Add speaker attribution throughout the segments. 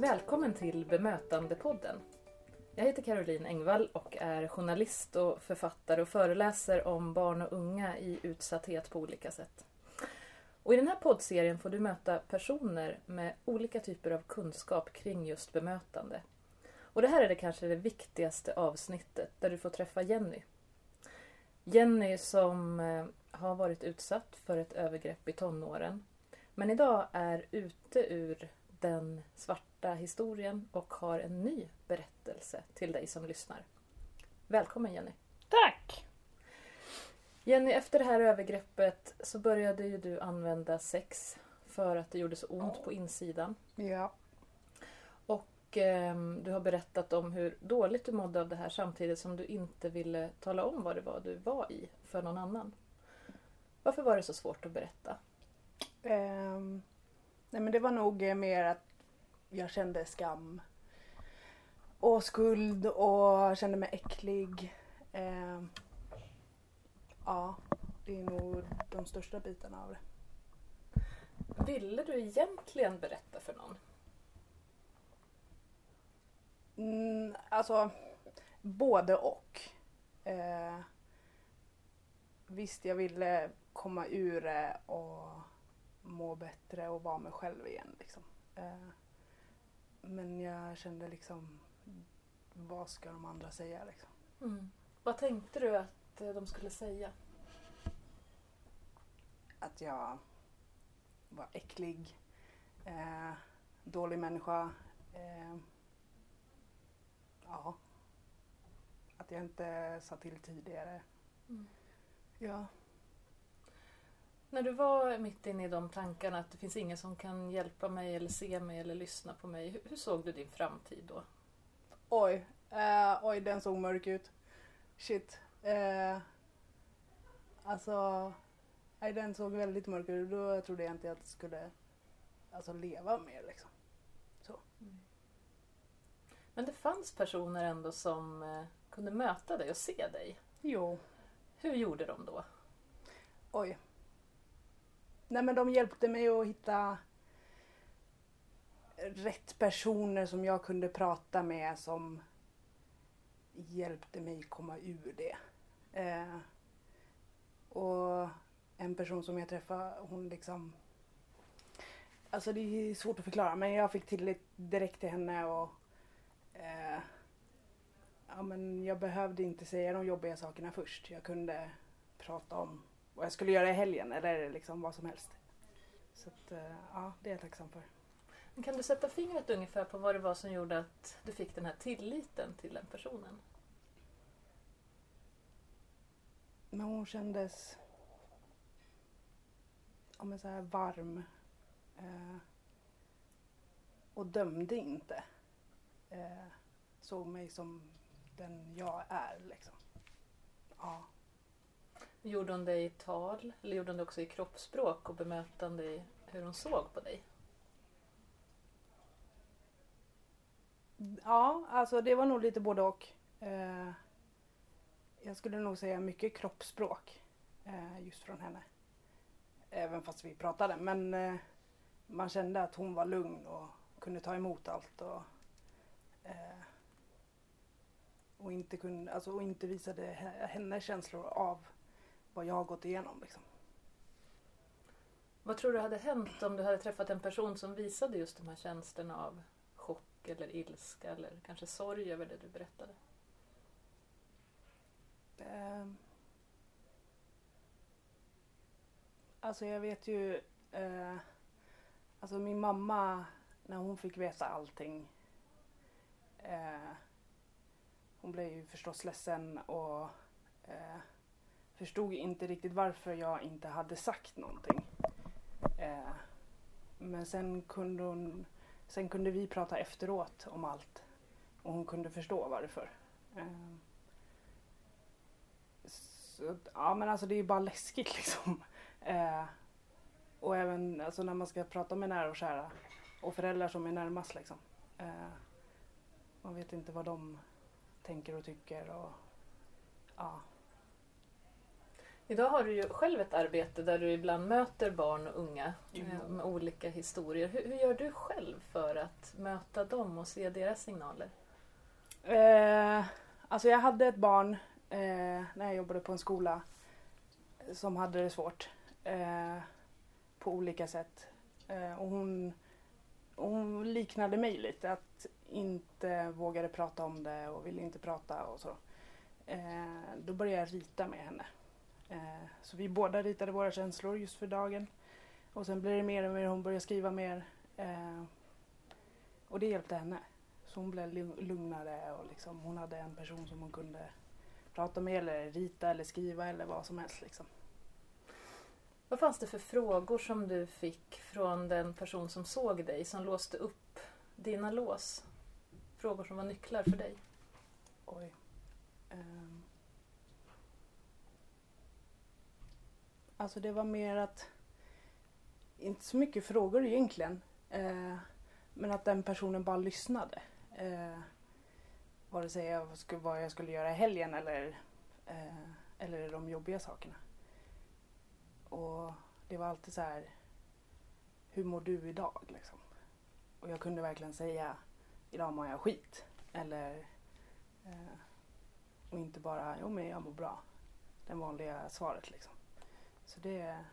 Speaker 1: Välkommen till Bemötandepodden. Jag heter Caroline Engvall och är journalist och författare och föreläser om barn och unga i utsatthet på olika sätt. Och I den här poddserien får du möta personer med olika typer av kunskap kring just bemötande. Och det här är det kanske det viktigaste avsnittet där du får träffa Jenny. Jenny som eh, har varit utsatt för ett övergrepp i tonåren men idag är ute ur den svarta historien och har en ny berättelse till dig som lyssnar. Välkommen Jenny!
Speaker 2: Tack!
Speaker 1: Jenny, efter det här övergreppet så började ju du använda sex för att det gjorde så ont på insidan.
Speaker 2: Ja.
Speaker 1: Och eh, du har berättat om hur dåligt du mådde av det här samtidigt som du inte ville tala om vad det var du var i för någon annan. Varför var det så svårt att berätta?
Speaker 2: Um, nej men det var nog mer att jag kände skam och skuld och kände mig äcklig. Um, ja, det är nog de största bitarna av det.
Speaker 1: Ville du egentligen berätta för någon?
Speaker 2: Mm, alltså, både och. Eh, visst, jag ville komma ur det och må bättre och vara mig själv igen. Liksom. Eh, men jag kände liksom, vad ska de andra säga liksom?
Speaker 1: Mm. Vad tänkte du att eh, de skulle säga?
Speaker 2: Att jag var äcklig, eh, dålig människa. Eh, ja. Att jag inte sa till tidigare.
Speaker 1: Mm.
Speaker 2: Ja.
Speaker 1: När du var mitt inne i de tankarna att det finns ingen som kan hjälpa mig eller se mig eller lyssna på mig. Hur, hur såg du din framtid då?
Speaker 2: Oj, eh, oj den såg mörk ut. Shit. Eh, alltså, nej, den såg väldigt mörk ut. Då trodde jag inte att jag skulle alltså, leva mer liksom. Så.
Speaker 1: Men det fanns personer ändå som eh, kunde möta dig och se dig.
Speaker 2: Jo.
Speaker 1: Hur gjorde de då?
Speaker 2: Oj. Nej men de hjälpte mig att hitta rätt personer som jag kunde prata med som hjälpte mig komma ur det. Eh, och en person som jag träffade, hon liksom... Alltså det är svårt att förklara men jag fick tillit direkt till henne och eh, ja, men jag behövde inte säga de jobbiga sakerna först. Jag kunde prata om vad jag skulle göra i helgen eller liksom vad som helst. Så att, eh, ja, det är jag tacksam för.
Speaker 1: Kan du sätta fingret ungefär på vad det var som gjorde att du fick den här tilliten till den personen?
Speaker 2: Men hon kändes ja, men så här varm. Eh, och dömde inte. Eh, såg mig som den jag är liksom. Ja.
Speaker 1: Gjorde hon det i tal eller gjorde hon det också i kroppsspråk och bemötande i hur hon såg på dig?
Speaker 2: Ja, alltså det var nog lite både och. Eh, jag skulle nog säga mycket kroppsspråk eh, just från henne. Även fast vi pratade. Men eh, man kände att hon var lugn och kunde ta emot allt. Och, eh, och, inte, kunde, alltså, och inte visade hennes känslor av vad jag har gått igenom. Liksom.
Speaker 1: Vad tror du hade hänt om du hade träffat en person som visade just de här känslorna av chock eller ilska eller kanske sorg över det du berättade?
Speaker 2: Eh, alltså jag vet ju, eh, alltså min mamma när hon fick veta allting eh, hon blev ju förstås ledsen och eh, förstod inte riktigt varför jag inte hade sagt någonting. Eh, men sen kunde, hon, sen kunde vi prata efteråt om allt och hon kunde förstå varför. Eh, så, ja men alltså det är ju bara läskigt liksom. Eh, och även alltså, när man ska prata med nära och kära och föräldrar som är närmast liksom. Eh, man vet inte vad de tänker och tycker och ja.
Speaker 1: Idag har du ju själv ett arbete där du ibland möter barn och unga eh, med olika historier. Hur, hur gör du själv för att möta dem och se deras signaler?
Speaker 2: Eh, alltså jag hade ett barn eh, när jag jobbade på en skola som hade det svårt eh, på olika sätt. Eh, och hon, hon liknade mig lite, att inte vågade prata om det och ville inte prata och så. Eh, då började jag rita med henne. Eh, så vi båda ritade våra känslor just för dagen. Och sen blev det mer och mer, hon började skriva mer. Eh, och det hjälpte henne. Så hon blev lu- lugnare och liksom, hon hade en person som hon kunde prata med eller rita eller skriva eller vad som helst. Liksom.
Speaker 1: Vad fanns det för frågor som du fick från den person som såg dig, som låste upp dina lås? Frågor som var nycklar för dig?
Speaker 2: Oj. Ehm. Alltså det var mer att, inte så mycket frågor egentligen, eh, men att den personen bara lyssnade. Eh, vare sig jag skulle, vad jag skulle göra i helgen eller, eh, eller de jobbiga sakerna. Och det var alltid så här, hur mår du idag? Liksom. Och jag kunde verkligen säga, idag mår jag skit. Eller Eh, och inte bara, jo men jag mår bra. Det vanliga svaret liksom. Så det,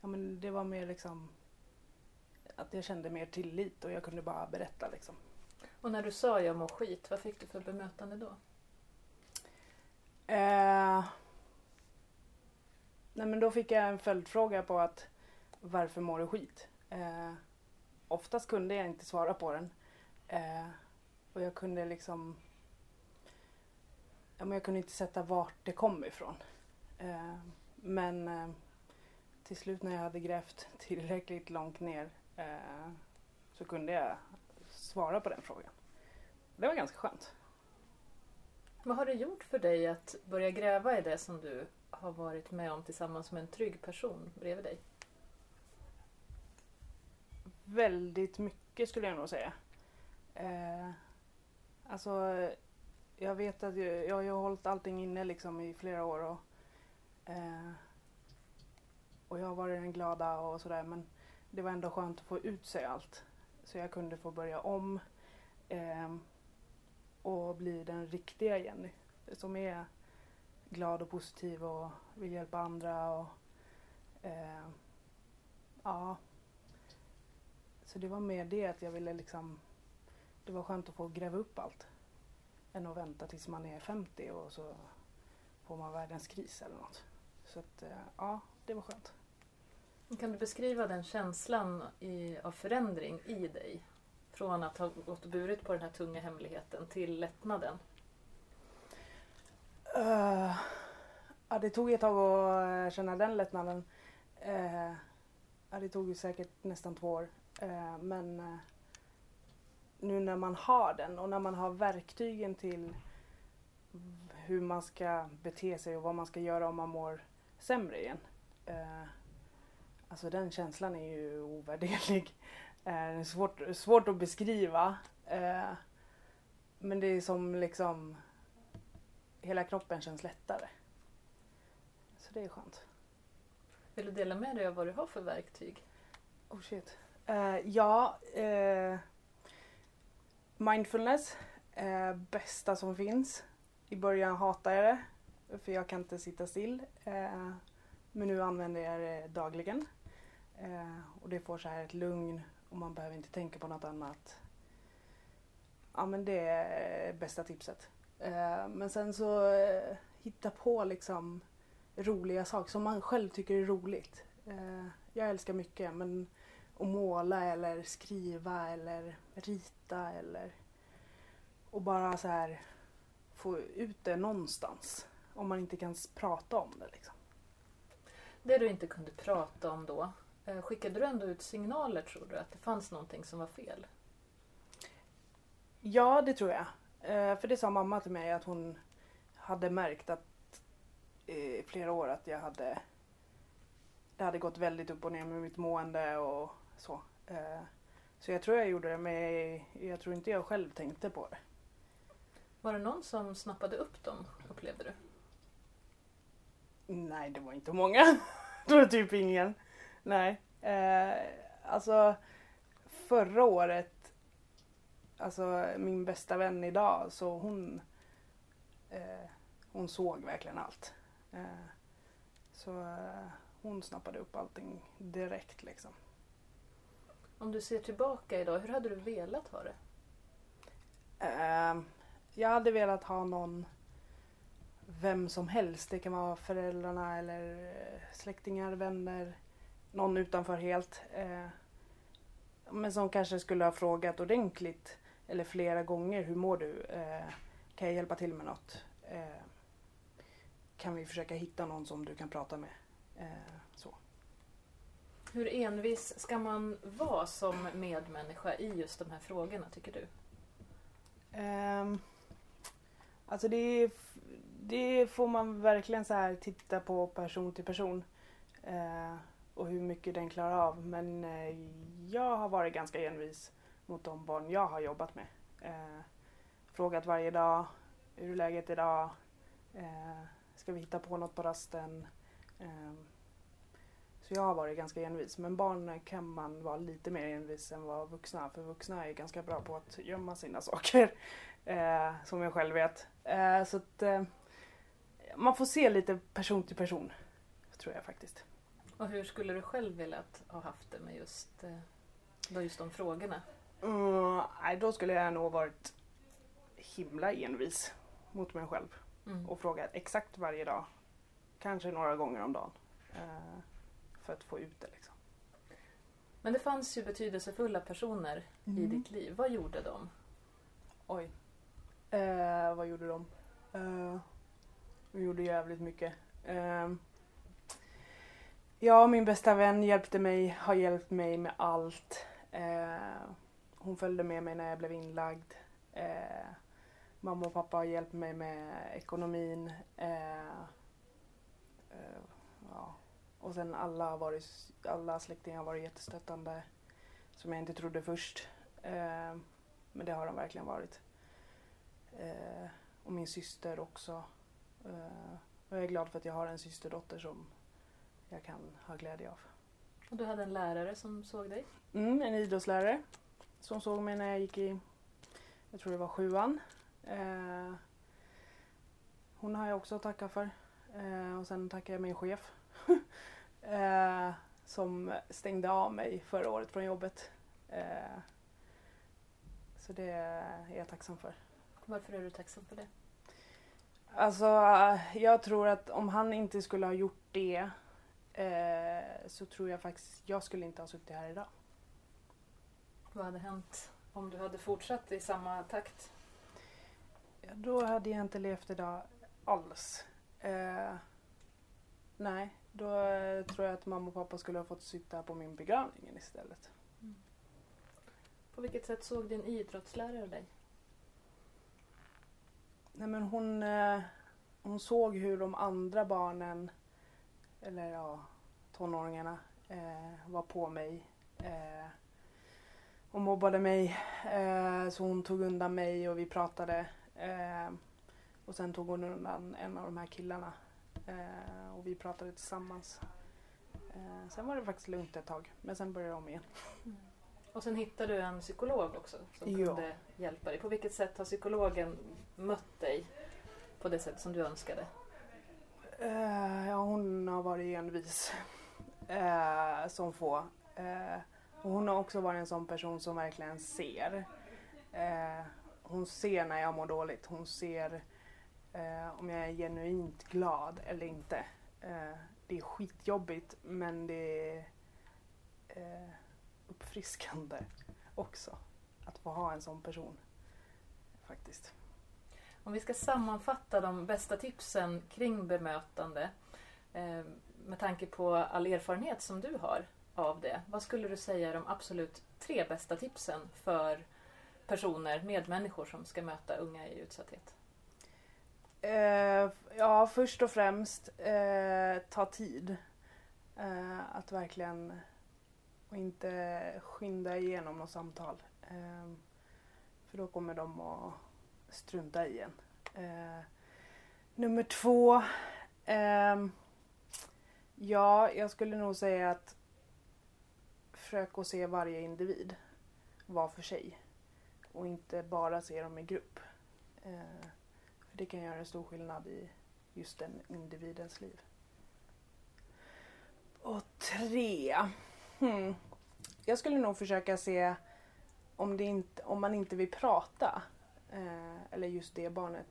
Speaker 2: ja, men det var mer liksom att jag kände mer tillit och jag kunde bara berätta liksom.
Speaker 1: Och när du sa jag mår skit, vad fick du för bemötande då?
Speaker 2: Eh, nej men då fick jag en följdfråga på att varför mår du skit? Eh, oftast kunde jag inte svara på den. Eh, och jag kunde liksom ja, men jag kunde inte sätta vart det kom ifrån. Eh, men eh, till slut när jag hade grävt tillräckligt långt ner eh, så kunde jag svara på den frågan. Det var ganska skönt.
Speaker 1: Vad har det gjort för dig att börja gräva i det som du har varit med om tillsammans med en trygg person bredvid dig?
Speaker 2: Väldigt mycket skulle jag nog säga. Eh, alltså, jag vet att jag, jag har hållit allting inne liksom i flera år och, eh, och jag har varit den glada och sådär men det var ändå skönt att få ut sig allt. Så jag kunde få börja om eh, och bli den riktiga Jenny som är glad och positiv och vill hjälpa andra och eh, ja så det var mer det att jag ville liksom Det var skönt att få gräva upp allt. Än att vänta tills man är 50 och så får man världens kris eller något. Så att eh, ja, det var skönt.
Speaker 1: Kan du beskriva den känslan i, av förändring i dig? Från att ha gått och burit på den här tunga hemligheten till lättnaden.
Speaker 2: Uh, ja, det tog ett tag att eh, känna den lättnaden. Uh, ja, det tog ju säkert nästan två år. Uh, men uh, nu när man har den och när man har verktygen till hur man ska bete sig och vad man ska göra om man mår sämre igen. Uh, alltså den känslan är ju ovärderlig. Uh, det är svårt, svårt att beskriva. Uh, men det är som liksom hela kroppen känns lättare. Så det är skönt.
Speaker 1: Vill du dela med dig av vad du har för verktyg?
Speaker 2: Oh shit. Eh, ja, eh, mindfulness. Eh, bästa som finns. I början hatade jag det. För jag kan inte sitta still. Eh, men nu använder jag det dagligen. Eh, och det får så här ett lugn och man behöver inte tänka på något annat. Ja men det är bästa tipset. Eh, men sen så eh, hitta på liksom roliga saker som man själv tycker är roligt. Eh, jag älskar mycket men att måla eller skriva eller rita eller och bara så här få ut det någonstans. Om man inte kan prata om det liksom.
Speaker 1: Det du inte kunde prata om då, skickade du ändå ut signaler tror du? Att det fanns någonting som var fel?
Speaker 2: Ja, det tror jag. Eh, för det sa mamma till mig att hon hade märkt att i flera år att jag hade det hade gått väldigt upp och ner med mitt mående och så. Eh, så jag tror jag gjorde det men jag tror inte jag själv tänkte på det.
Speaker 1: Var det någon som snappade upp dem, upplevde du?
Speaker 2: Nej, det var inte många. det var typ ingen. Nej. Eh, alltså förra året, alltså min bästa vän idag, så hon, eh, hon såg verkligen allt. Eh, så eh, hon snappade upp allting direkt liksom.
Speaker 1: Om du ser tillbaka idag, hur hade du velat ha det?
Speaker 2: Eh, jag hade velat ha någon, vem som helst. Det kan vara föräldrarna eller eh, släktingar, vänner, någon utanför helt. Eh, men som kanske skulle ha frågat ordentligt eller flera gånger. Hur mår du? Eh, kan jag hjälpa till med något? Eh, kan vi försöka hitta någon som du kan prata med? Eh, så.
Speaker 1: Hur envis ska man vara som medmänniska i just de här frågorna tycker du?
Speaker 2: Um, alltså det, det får man verkligen så här titta på person till person. Och hur mycket den klarar av. Men eh, jag har varit ganska envis mot de barn jag har jobbat med. Eh, frågat varje dag, hur är läget idag? Eh, ska vi hitta på något på rasten? Så jag har varit ganska envis. Men barn kan man vara lite mer envis än vad vuxna. För vuxna är ganska bra på att gömma sina saker. Eh, som jag själv vet. Eh, så att eh, man får se lite person till person. Tror jag faktiskt.
Speaker 1: Och hur skulle du själv velat ha haft det med just, eh, just de frågorna?
Speaker 2: Mm, nej, då skulle jag nog varit himla envis mot mig själv. Mm. Och frågat exakt varje dag. Kanske några gånger om dagen. Eh, för att få ut det. Liksom.
Speaker 1: Men det fanns ju betydelsefulla personer mm. i ditt liv. Vad gjorde de?
Speaker 2: Oj. Eh, vad gjorde de? Eh, de gjorde jävligt mycket. Eh, ja, min bästa vän hjälpte mig, har hjälpt mig med allt. Eh, hon följde med mig när jag blev inlagd. Eh, mamma och pappa har hjälpt mig med ekonomin. Eh, eh, ja, och sen alla, har varit, alla släktingar har varit jättestöttande. Som jag inte trodde först. Eh, men det har de verkligen varit. Eh, och min syster också. Eh, och jag är glad för att jag har en systerdotter som jag kan ha glädje av.
Speaker 1: Och du hade en lärare som såg dig?
Speaker 2: Mm, en idrottslärare. Som såg mig när jag gick i, jag tror det var sjuan. Eh, hon har jag också att tacka för. Eh, och sen tackar jag min chef eh, som stängde av mig förra året från jobbet. Eh, så det är jag tacksam för.
Speaker 1: Varför är du tacksam för det?
Speaker 2: Alltså, jag tror att om han inte skulle ha gjort det eh, så tror jag faktiskt jag skulle inte ha suttit här idag.
Speaker 1: Vad hade hänt om du hade fortsatt i samma takt?
Speaker 2: Ja, då hade jag inte levt idag alls. Eh, nej, då tror jag att mamma och pappa skulle ha fått sitta på min begravning istället. Mm.
Speaker 1: På vilket sätt såg din idrottslärare dig?
Speaker 2: Nej men hon, eh, hon såg hur de andra barnen, eller ja, tonåringarna, eh, var på mig. Eh, och mobbade mig. Eh, så hon tog undan mig och vi pratade. Eh, och sen tog hon undan en av de här killarna Eh, och vi pratade tillsammans. Eh, sen var det faktiskt lugnt ett tag, men sen började det om igen. Mm.
Speaker 1: Och sen hittade du en psykolog också som ja. kunde hjälpa dig. På vilket sätt har psykologen mött dig på det sätt som du önskade?
Speaker 2: Uh, ja, hon har varit envis. Uh, som få. Uh, och hon har också varit en sån person som verkligen ser. hon ser när jag mår dåligt. Hon ser om jag är genuint glad eller inte. Det är skitjobbigt men det är uppfriskande också att få ha en sån person. Faktiskt.
Speaker 1: Om vi ska sammanfatta de bästa tipsen kring bemötande eh, med tanke på all erfarenhet som du har av det. Vad skulle du säga är de absolut tre bästa tipsen för personer, medmänniskor som ska möta unga i utsatthet?
Speaker 2: Eh, ja, först och främst eh, ta tid. Att verkligen och inte skynda igenom något samtal. För då kommer de att strunta i en. Eh, nummer två. Eh, Ja, jag skulle nog säga att försök att se varje individ var för sig och inte bara se dem i grupp. Eh, för Det kan göra en stor skillnad i just den individens liv. Och tre. Hmm. Jag skulle nog försöka se om, det inte, om man inte vill prata eh, eller just det barnet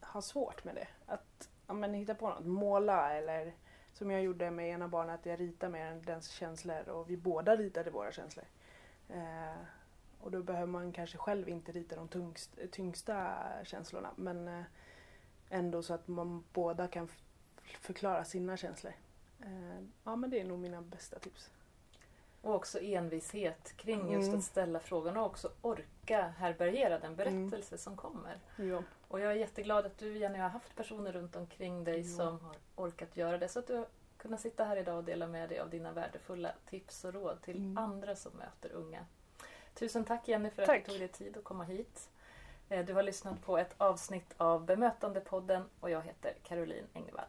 Speaker 2: har svårt med det. Att ja, men hitta på något, måla eller som jag gjorde med ena barnet, att jag ritar mer än dens känslor och vi båda ritade våra känslor. Eh, och då behöver man kanske själv inte rita de tungst, tyngsta känslorna men eh, ändå så att man båda kan förklara sina känslor. Eh, ja men det är nog mina bästa tips.
Speaker 1: Och också envishet kring just
Speaker 2: Mm.
Speaker 1: att ställa frågan och också orka härbärgera den berättelse som kommer.
Speaker 2: Ja.
Speaker 1: Och jag är jätteglad att du Jenny har haft personer runt omkring dig
Speaker 2: Ja.
Speaker 1: som har orkat göra det. Så att du har kunnat sitta här idag och dela med dig av dina värdefulla tips och råd till
Speaker 2: Mm.
Speaker 1: andra som möter unga. Tusen tack Jenny för att
Speaker 2: Tack.
Speaker 1: du tog dig tid att komma hit. Eh, Du har lyssnat på ett avsnitt av Bemötandepodden och jag heter Caroline Engvall.